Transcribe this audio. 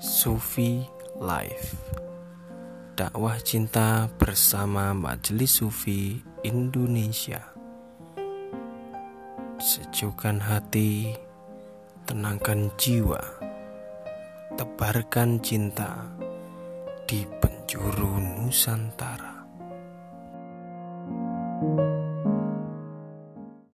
Sufi Life Dakwah Cinta bersama Majelis Sufi Indonesia Sejukkan hati, tenangkan jiwa, tebarkan cinta di penjuru Nusantara. thank you